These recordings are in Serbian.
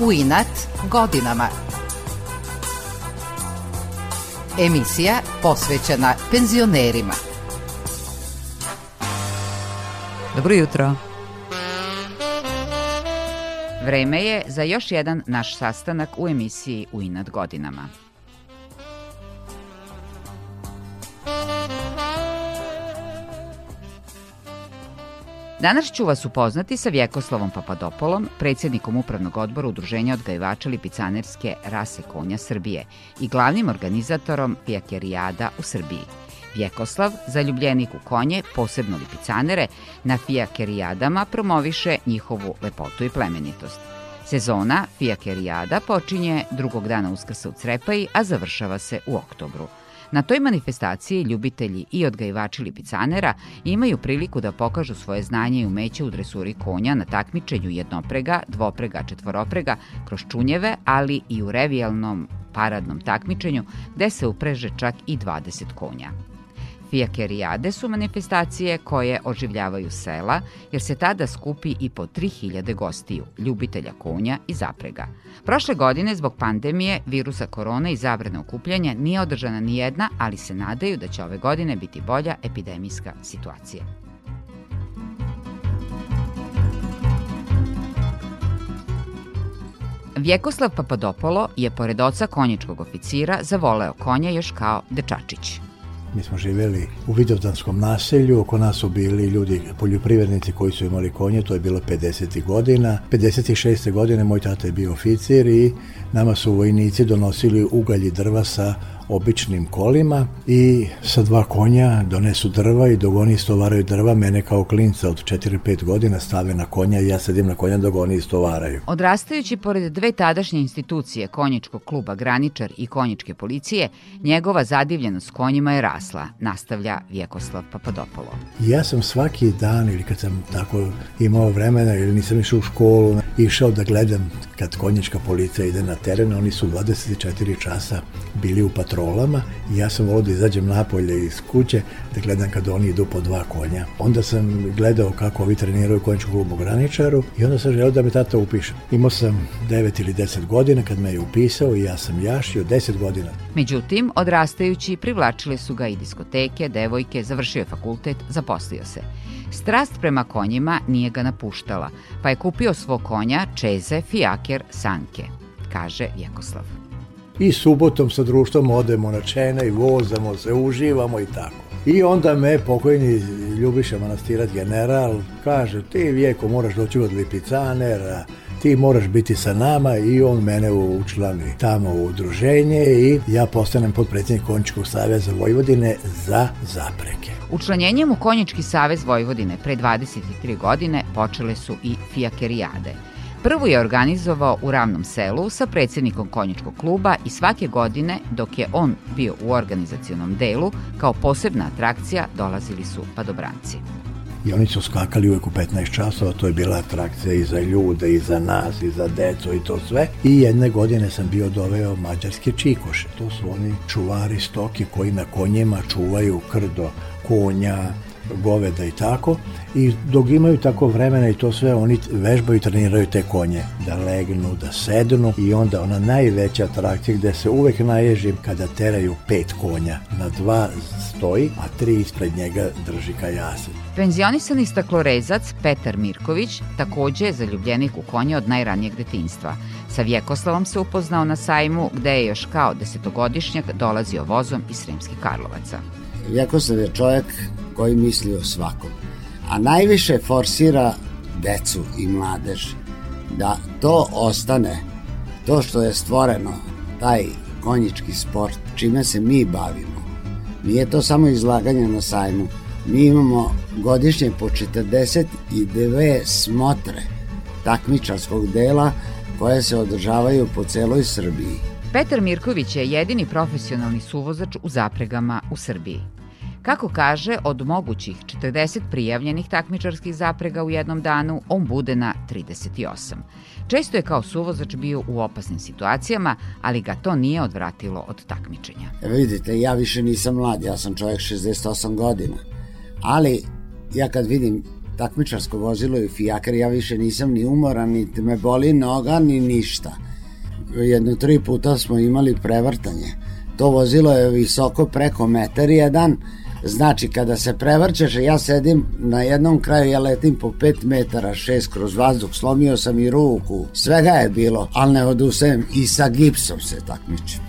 U inat godinama. Emisija posvećena penzionerima. Dobro jutro. Vreme je za još jedan naš sastanak u emisiji U inat godinama. Danas ću vas upoznati sa Vjekoslavom Papadopolom, predsjednikom Upravnog odbora Udruženja odgajivača lipicanerske rase konja Srbije i glavnim organizatorom Fijakerijada u Srbiji. Vjekoslav, zaljubljenik u konje, posebno lipicanere, na Fijakerijadama promoviše njihovu lepotu i plemenitost. Sezona Fijakerijada počinje drugog dana Uskrsa u Crepaji, a završava se u oktobru – Na toj manifestaciji ljubitelji i odgajivači lipicanera imaju priliku da pokažu svoje znanje i umeće u dresuri konja na takmičenju jednoprega, dvoprega, četvoroprega, kroz čunjeve, ali i u revijalnom paradnom takmičenju gde se upreže čak i 20 konja. Fijakerijade su manifestacije koje oživljavaju sela, jer se tada skupi i po 3000 gostiju, ljubitelja konja i zaprega. Prošle godine, zbog pandemije, virusa korona i zabrane okupljanja, nije održana ni jedna, ali se nadaju da će ove godine biti bolja epidemijska situacija. Vjekoslav Papadopolo je pored oca konjičkog oficira zavoleo konja još kao dečačić. Mi smo živjeli u Vidovdanskom naselju, oko nas su bili ljudi, poljoprivrednici koji su imali konje, to je bilo 50. godina. 56. godine moj tata je bio oficir i nama su vojnici donosili ugalji drva sa običnim kolima i sa dva konja donesu drva i dok oni istovaraju drva, mene kao klinca od 4-5 godina stave na konja i ja sedim na konja dok oni istovaraju. Odrastajući pored dve tadašnje institucije, konjičkog kluba Graničar i konjičke policije, njegova zadivljenost konjima je rasla, nastavlja Vjekoslav Papadopolo. Ja sam svaki dan ili kad sam tako imao vremena ili nisam išao u školu, išao da gledam kad konjička policija ide na teren, oni su 24 časa bili u patrolama i ja sam volio da izađem napolje iz kuće da gledam kada oni idu po dva konja. Onda sam gledao kako ovi treniraju konjičku klubu graničaru i onda sam želeo da me tata upiše. Imao sam 9 ili 10 godina kad me je upisao i ja sam jašio 10 godina. Međutim, odrastajući privlačile su ga i diskoteke, devojke, završio je fakultet, zaposlio se. Strast prema konjima nije ga napuštala, pa je kupio svog konja Čeze Fijaker Sanke, kaže Vjekoslav i subotom sa društvom odemo na čene i vozamo se, uživamo i tako. I onda me pokojni Ljubiša Manastirat general kaže ti vijeko moraš doći od Lipicanera, ti moraš biti sa nama i on mene učlani tamo u udruženje i ja postanem podpredsjednik Konjičkog saveza Vojvodine za zapreke. Učlanjenjem u Konjički savez Vojvodine pre 23 godine počele su i fijakerijade – Prvu je organizovao u Ravnom selu sa predsjednikom konjičkog kluba i svake godine, dok je on bio u organizacionom delu, kao posebna atrakcija dolazili su padobranci. I oni su skakali uvek u 15 časova, to je bila atrakcija i za ljude, i za nas, i za deco i to sve. I jedne godine sam bio doveo mađarske čikoše. To su oni čuvari stoke koji na konjima čuvaju krdo konja, goveda i tako i dok imaju tako vremena i to sve oni vežbaju i treniraju te konje da legnu, da sednu i onda ona najveća atrakcija gde se uvek naježim kada teraju pet konja na dva stoji, a tri ispred njega drži kajase. Penzionisani staklorezac Petar Mirković takođe je zaljubljenik u konje od najranijeg detinjstva. Sa Vjekoslavom se upoznao na sajmu gde je još kao desetogodišnjak dolazio vozom iz Sremskih Karlovaca. Vjekoslav je čovjek koji misli o svakom. A najviše forsira decu i mladež da to ostane, to što je stvoreno, taj konjički sport, čime se mi bavimo. Nije to samo izlaganje na sajmu. Mi imamo godišnje po 42 smotre takmičarskog dela koje se održavaju po celoj Srbiji. Petar Mirković je jedini profesionalni suvozač u zapregama u Srbiji. Kako kaže, od mogućih 40 prijavljenih takmičarskih zaprega u jednom danu, on bude na 38. Često je kao suvozač bio u opasnim situacijama, ali ga to nije odvratilo od takmičenja. E, vidite, ja više nisam mlad, ja sam čovjek 68 godina. Ali ja kad vidim takmičarsko vozilo i fijakar, ja više nisam ni umoran, ni me boli noga, ni ništa. Jedno tri puta smo imali prevrtanje. To vozilo je visoko preko metar jedan, Znači, kada se prevrćeš, ja sedim na jednom kraju, ja letim po 5 metara, 6 kroz vazduh, slomio sam i ruku, svega je bilo, ali ne odusajem i sa gipsom se takmičim.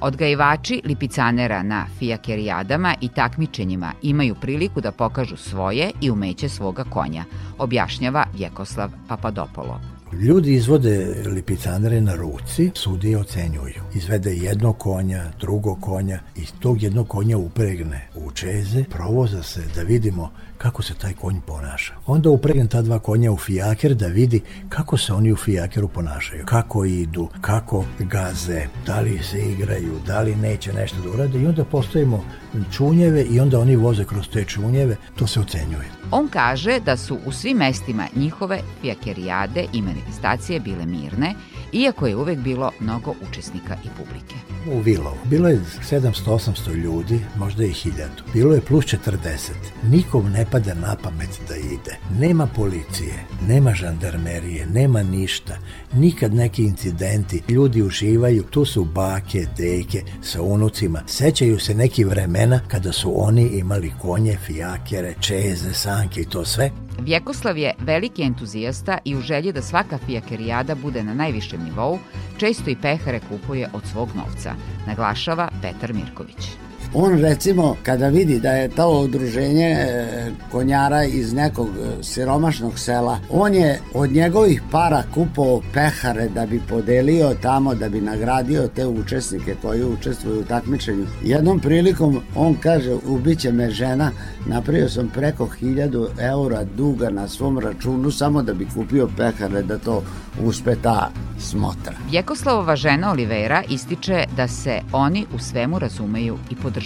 Odgajivači lipicanera na fijakerijadama i takmičenjima imaju priliku da pokažu svoje i umeće svoga konja, objašnjava Vjekoslav Papadopolo. Ljudi izvode lipicanere na ruci, sudije ocenjuju. Izvede jedno konja, drugo konja i tog jednog konja upregne u čeze, provoza se da vidimo kako se taj konj ponaša. Onda upregne ta dva konja u fijaker da vidi kako se oni u fijakeru ponašaju, kako idu, kako gaze, da li se igraju, da li neće nešto da urade i onda postavimo čunjeve i onda oni voze kroz te čunjeve, to se ocenjuje. On kaže da su u svim mestima njihove fijakerijade i manifestacije bile mirne, iako je uvek bilo mnogo učesnika i publike. U Vilovu. Bilo je 700-800 ljudi, možda i 1000. Bilo je plus 40. Nikom ne pada na pamet da ide. Nema policije, nema žandarmerije, nema ništa. Nikad neki incidenti. Ljudi uživaju, tu su bake, deke sa unucima. Sećaju se neki vremena kada su oni imali konje, fijakere, čeze, sanke i to sve. Vjekoslav je veliki entuzijasta i u želji da svaka fijakerijada bude na najvišem nivou, često i pehare kupuje od svog novca, naglašava Petar Mirković. On recimo kada vidi da je to udruženje e, konjara iz nekog e, siromašnog sela, on je od njegovih para kupovao pehare da bi podelio tamo, da bi nagradio te učesnike koji učestvuju u takmičenju. Jednom prilikom on kaže, ubiće me žena, napravio sam preko 1000 eura duga na svom računu samo da bi kupio pehare da to uspe ta smotra. Vjekoslavova žena Olivera ističe da se oni u svemu razumeju i podržavaju.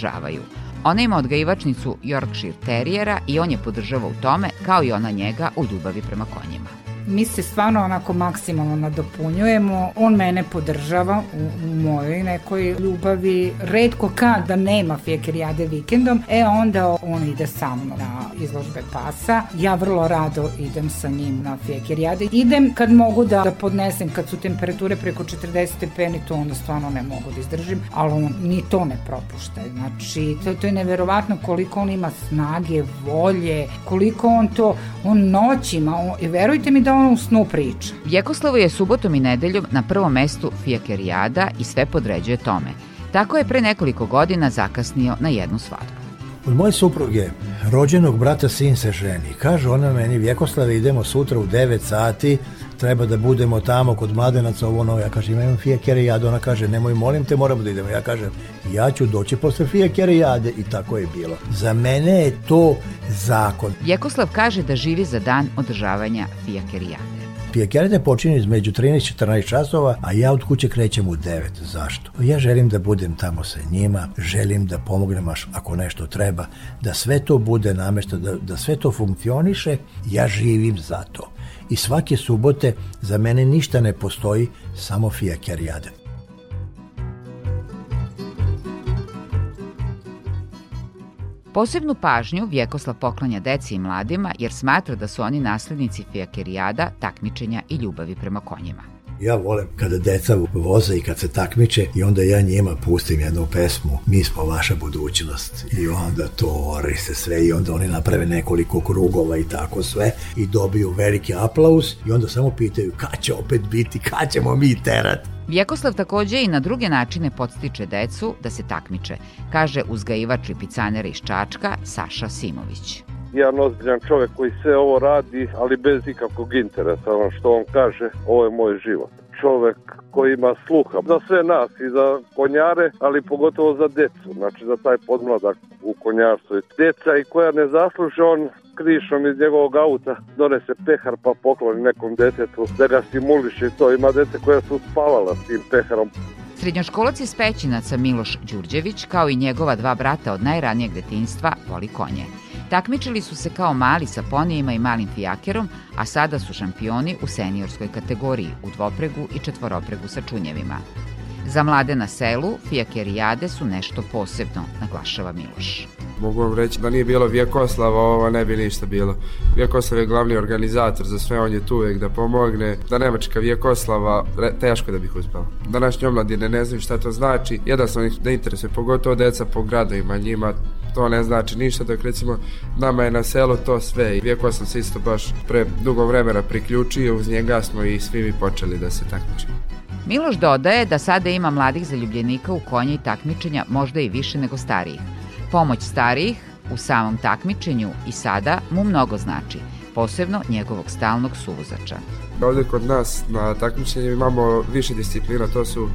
Ona ima odgajivačnicu Yorkshire Terrijera i on je podržava u tome, kao i ona njega u ljubavi prema konjima mi se stvarno onako maksimalno nadopunjujemo. On mene podržava u, u mojoj nekoj ljubavi. Redko kad da nema fjekerijade vikendom, e onda on ide sa mnom na izložbe pasa. Ja vrlo rado idem sa njim na fjekerijade. Idem kad mogu da, da podnesem, kad su temperature preko 40 stepeni, to onda stvarno ne mogu da izdržim, ali on ni to ne propušta. Znači, to, to je neverovatno koliko on ima snage, volje, koliko on to, on noćima, on, verujte mi da on u snu priča. Vjekoslavo je subotom i nedeljom na prvom mestu fijakerijada i sve podređuje tome. Tako je pre nekoliko godina zakasnio na jednu svadbu. Od moje supruge, rođenog brata sin se ženi. Kaže ona meni, Vjekoslave, idemo sutra u 9 sati, treba da budemo tamo kod mladenaca, ovo ono, ja kažem, imam fijekere jade, ona kaže, nemoj, molim te, moramo da idemo. Ja kažem, ja ću doći posle fijekere jade i tako je bilo. Za mene je to zakon. Vjekoslav kaže da živi za dan održavanja fijakerijade. Pijakerine počinju između 13 i 14 časova, a ja od kuće krećem u 9. Zašto? Ja želim da budem tamo sa njima, želim da pomognem ako nešto treba, da sve to bude namešta, da, da sve to funkcioniše, ja živim za to. I svake subote za mene ništa ne postoji, samo fijakerijade. Posebnu pažnju Vjekoslav poklanja deci i mladima jer smatra da su oni naslednici fijakerijada, takmičenja i ljubavi prema konjima. Ja volim kada deca voze i kad se takmiče i onda ja njima pustim jednu pesmu Mi smo vaša budućnost. I onda to ori se sve i onda oni naprave nekoliko krugova i tako sve i dobiju veliki aplauz i onda samo pitaju kad će opet biti, kad ćemo mi terati. Vjekoslav takođe i na druge načine podstiče decu da se takmiče, kaže uzgajivač lipicanera iz Čačka Saša Simović jedan ozbiljan čovjek koji sve ovo radi, ali bez ikakvog interesa. Ono što on kaže, ovo je moj život čovek koji ima sluha za sve nas i za konjare, ali pogotovo za decu, znači za taj podmladak u konjarstvu. Deca i koja ne zasluže, on krišom iz njegovog auta donese pehar pa pokloni nekom detetu da ga stimuliše to. Ima dete koja su spavala s tim peharom. Srednjoškolac iz Pećinaca Miloš Đurđević, kao i njegova dva brata od najranijeg detinjstva, voli konje. Takmičili su se kao mali sa ponijima i malim fijakerom, a sada su šampioni u seniorskoj kategoriji, u dvopregu i četvoropregu sa čunjevima. Za mlade na selu fijakerijade su nešto posebno, naglašava Miloš. Mogu vam reći da nije bilo Vjekoslava, ovo ne bi ništa bilo. Vjekoslav je glavni organizator za sve, on je tu uvijek da pomogne. Da Nemačka Vjekoslava, teško da bih uspela. Današnje omladine ne znaju šta to znači, jednostavno ih ne interesuje, pogotovo deca po gradovima, njima to ne znači ništa, dok recimo nama je na selu to sve i vijeko sam se isto baš pre dugo vremena priključio, uz njega smo i svi mi počeli da se takmičimo. Miloš dodaje da sada ima mladih zaljubljenika u konje i takmičenja možda i više nego starijih. Pomoć starijih u samom takmičenju i sada mu mnogo znači, posebno njegovog stalnog suvozača. Ovde kod nas na takmičenju imamo više disciplina, to su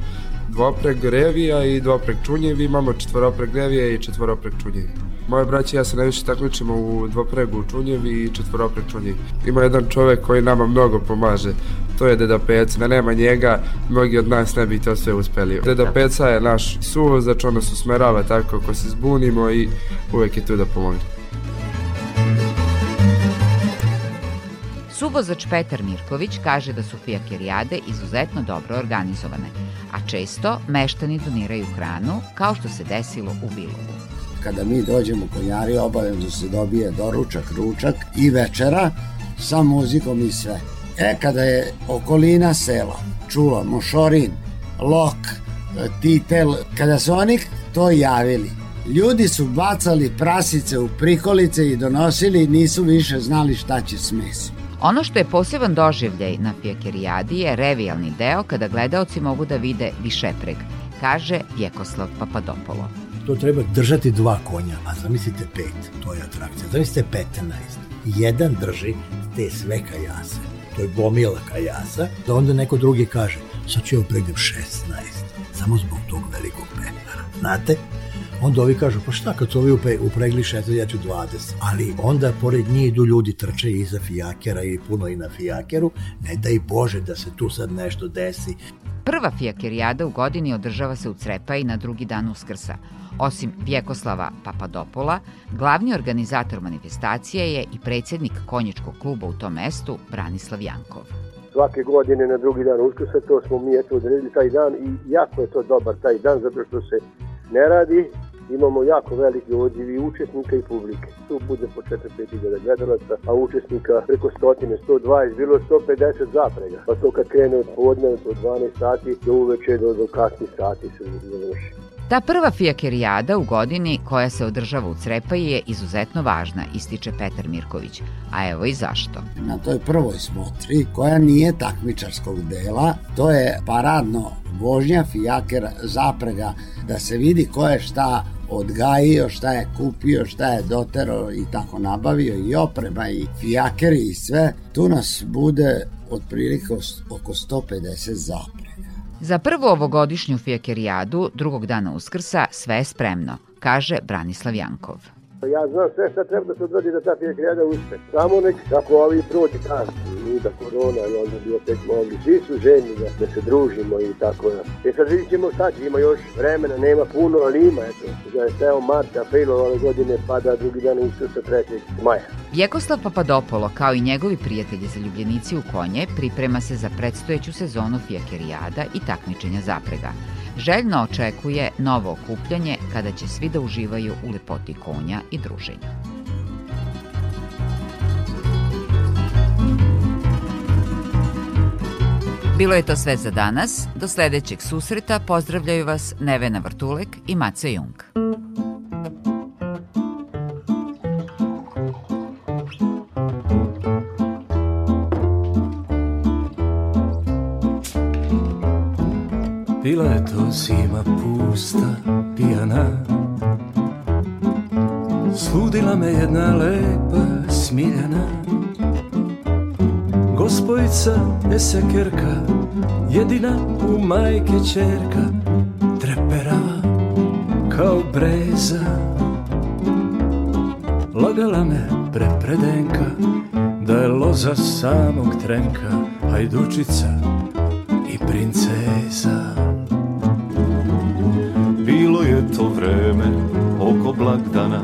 dvopreg revija i dvopreg čunjevi, imamo četvoropreg revija i četvoropreg čunjevi. Moje braće i ja se najviše takmičimo u dvopregu čunjevi i četvoropreg čunjevi. Ima jedan čovek koji nama mnogo pomaže, to je Deda Peca. Da nema njega, mnogi od nas ne bi to sve uspeli. Deda Peca je naš suvozač, ono se usmerava tako ako se zbunimo i uvek je tu da pomogne. Suvozač Petar Mirković kaže da su fijakerijade izuzetno dobro organizovane, a često meštani doniraju hranu, kao što se desilo u Bilovu. Kada mi dođemo konjari, obavezno se dobije doručak, ručak i večera sa muzikom i sve. E, kada je okolina sela čula Mošorin, Lok, Titel, kada su oni to javili, ljudi su bacali prasice u prikolice i donosili i nisu više znali šta će s mesom. Ono što je poseban doživljaj na Fijakerijadi je revijalni deo kada gledaoci mogu da vide višepreg, kaže Vjekoslav Papadopolo. To treba držati dva konja, a zamislite pet, to je atrakcija. Zamislite 15. Jedan drži te sve kajase, to je gomila kajasa, da onda neko drugi kaže, sad ću ja upregnem 16, samo zbog tog velikog pehara. Znate, Onda ovi kažu, pa šta kad su ovi upregli 16, ja ću 20. Ali onda pored njih idu ljudi trče iza fijakera i puno i na fijakeru. Ne daj Bože da se tu sad nešto desi. Prva fijakerijada u godini održava se u Crepaji na drugi dan Uskrsa. Osim Vjekoslava Papadopola, glavni organizator manifestacije je i predsednik konjičkog kluba u tom mestu, Branislav Jankov svake godine na drugi dan Uskrsa, to smo mi eto odredili taj dan i jako je to dobar taj dan zato što se ne radi, imamo jako veliki odziv i učesnika i publike. Tu bude po 4-5 gledalaca, a učesnika preko stotine, 120, bilo 150 zaprega. Pa to kad krene od podne, od 12 sati do uveče do, do kasnih sati se završi. Ta prva fijakerijada u godini koja se održava u Crepaji je izuzetno važna, ističe Petar Mirković. A evo i zašto. Na toj prvoj smotri, koja nije takmičarskog dela, to je paradno vožnja fijakera zaprega, da se vidi ko je šta odgajio, šta je kupio, šta je doterao i tako nabavio i oprema i fijakeri i sve. Tu nas bude otprilike oko 150 zaprega. Za prvu ovogodišnju fijakerijadu, drugog dana Uskrsa, sve je spremno, kaže Branislav Jankov. Ja znam sve šta treba da se odradi da ta fijakrijada uspe. Samo nek kako ovi prođe dan, luda korona i onda bi opet mogli. Svi su željni da, da se družimo i tako da. E sad vidit ćemo će, ima još vremena, nema puno, ali ima, eto. Da je steo mart, april ove godine pada drugi dan uskrsa 3. maja. Vjekoslav Papadopolo, kao i njegovi prijatelji zaljubljenici u konje, priprema se za predstojeću sezonu fijakerijada i takmičenja zaprega željno očekuje novo okupljanje kada će svi da uživaju u lepoti konja i druženju. Bilo je to sve za danas. Do sledećeg susreta pozdravljaju vas Nevena Vrtulek i Mace Jung. Bila je to zima pusta, pijana Sludila me jedna lepa smiljana Gospojica esekerka Jedina u majke čerka Treperava kao breza. Lagala me prepredenka Da je loza samog trenka Hajdučica i princeza. To vreme oko blagdana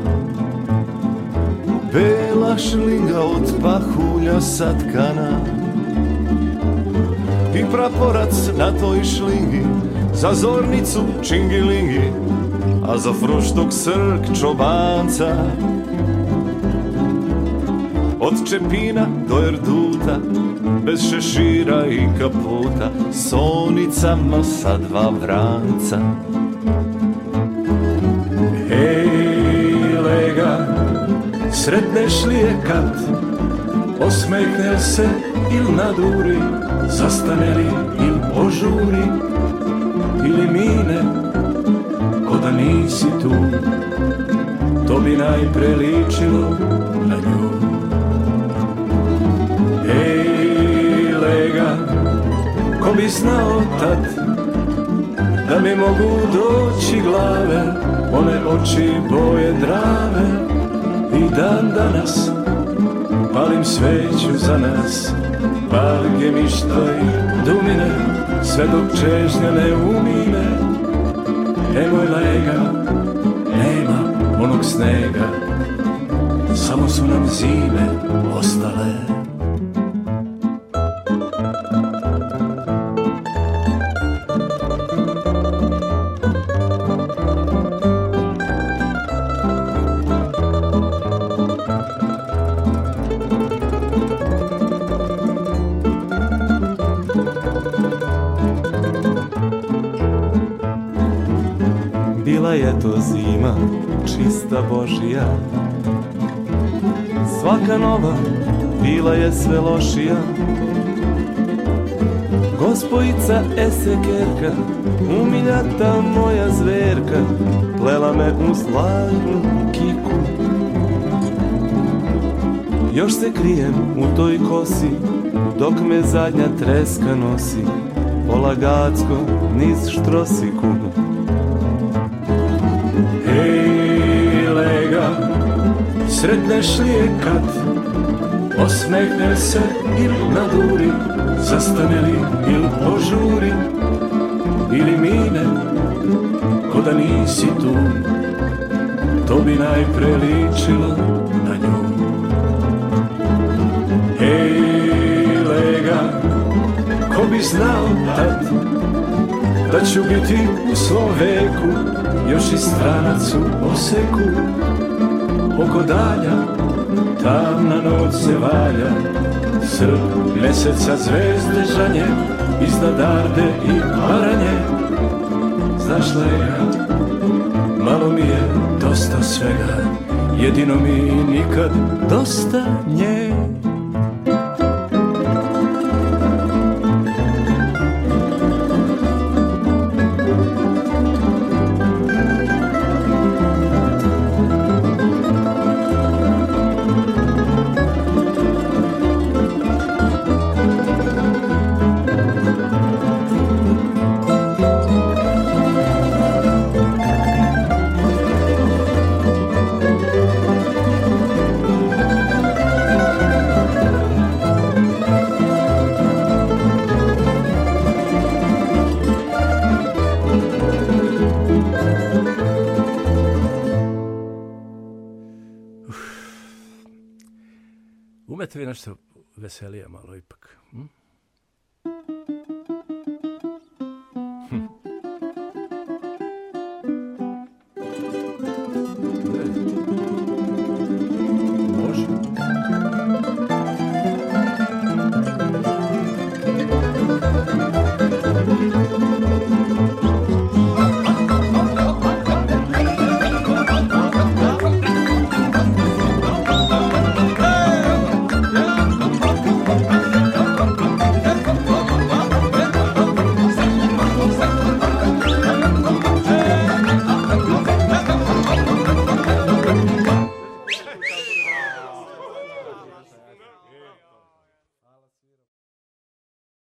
Bela šlinga od pahulja satkana I praporac na toj šlingi Za zornicu čingilingi a za fruštok srk čobanca. Od Čepina do Erduta Bez šešira i kaputa Sonicama sa dva vranca. Ej, lega Sretneš li je kad Osmehne se il naduri Zastane li il požuri Ili mine Ko da nisi tu. To bi najpre ličilo na nju. Ej, lega Ko bi znao tad Da mi mogu doći glave One oči boje drave I dan danas Palim sveću za nas Valge mišta i dumine Sve dok čežnja ne umine. E moj lega Nema onog snega Samo su nam zime ostale Bila je to zima, čista Božija. Svaka nova, bila je sve lošija. Gospojica Esekerka, umiljata moja zverka Plela me u zlatnu kiku. Još se krijem u toj kosi Dok me zadnja treska nosi Polagacko niz štrosiku. Hej, sretneš li je kad? Osmehne se il naduri Zastane li il požuri? Ili mine Ko da nisi tu? To bi najpre ličilo na nju. Hej, lega, ko bi znao tad Da ću biti u svom veku još i stranac u oseku Oko dalja tamna noć se valja. Srb meseca zvezde žanje Iznad Arde i Baranje Znaš lega, malo mi je dosta svega Jedino mi nikad dosta nje nešto veselije malo ipak? Hm?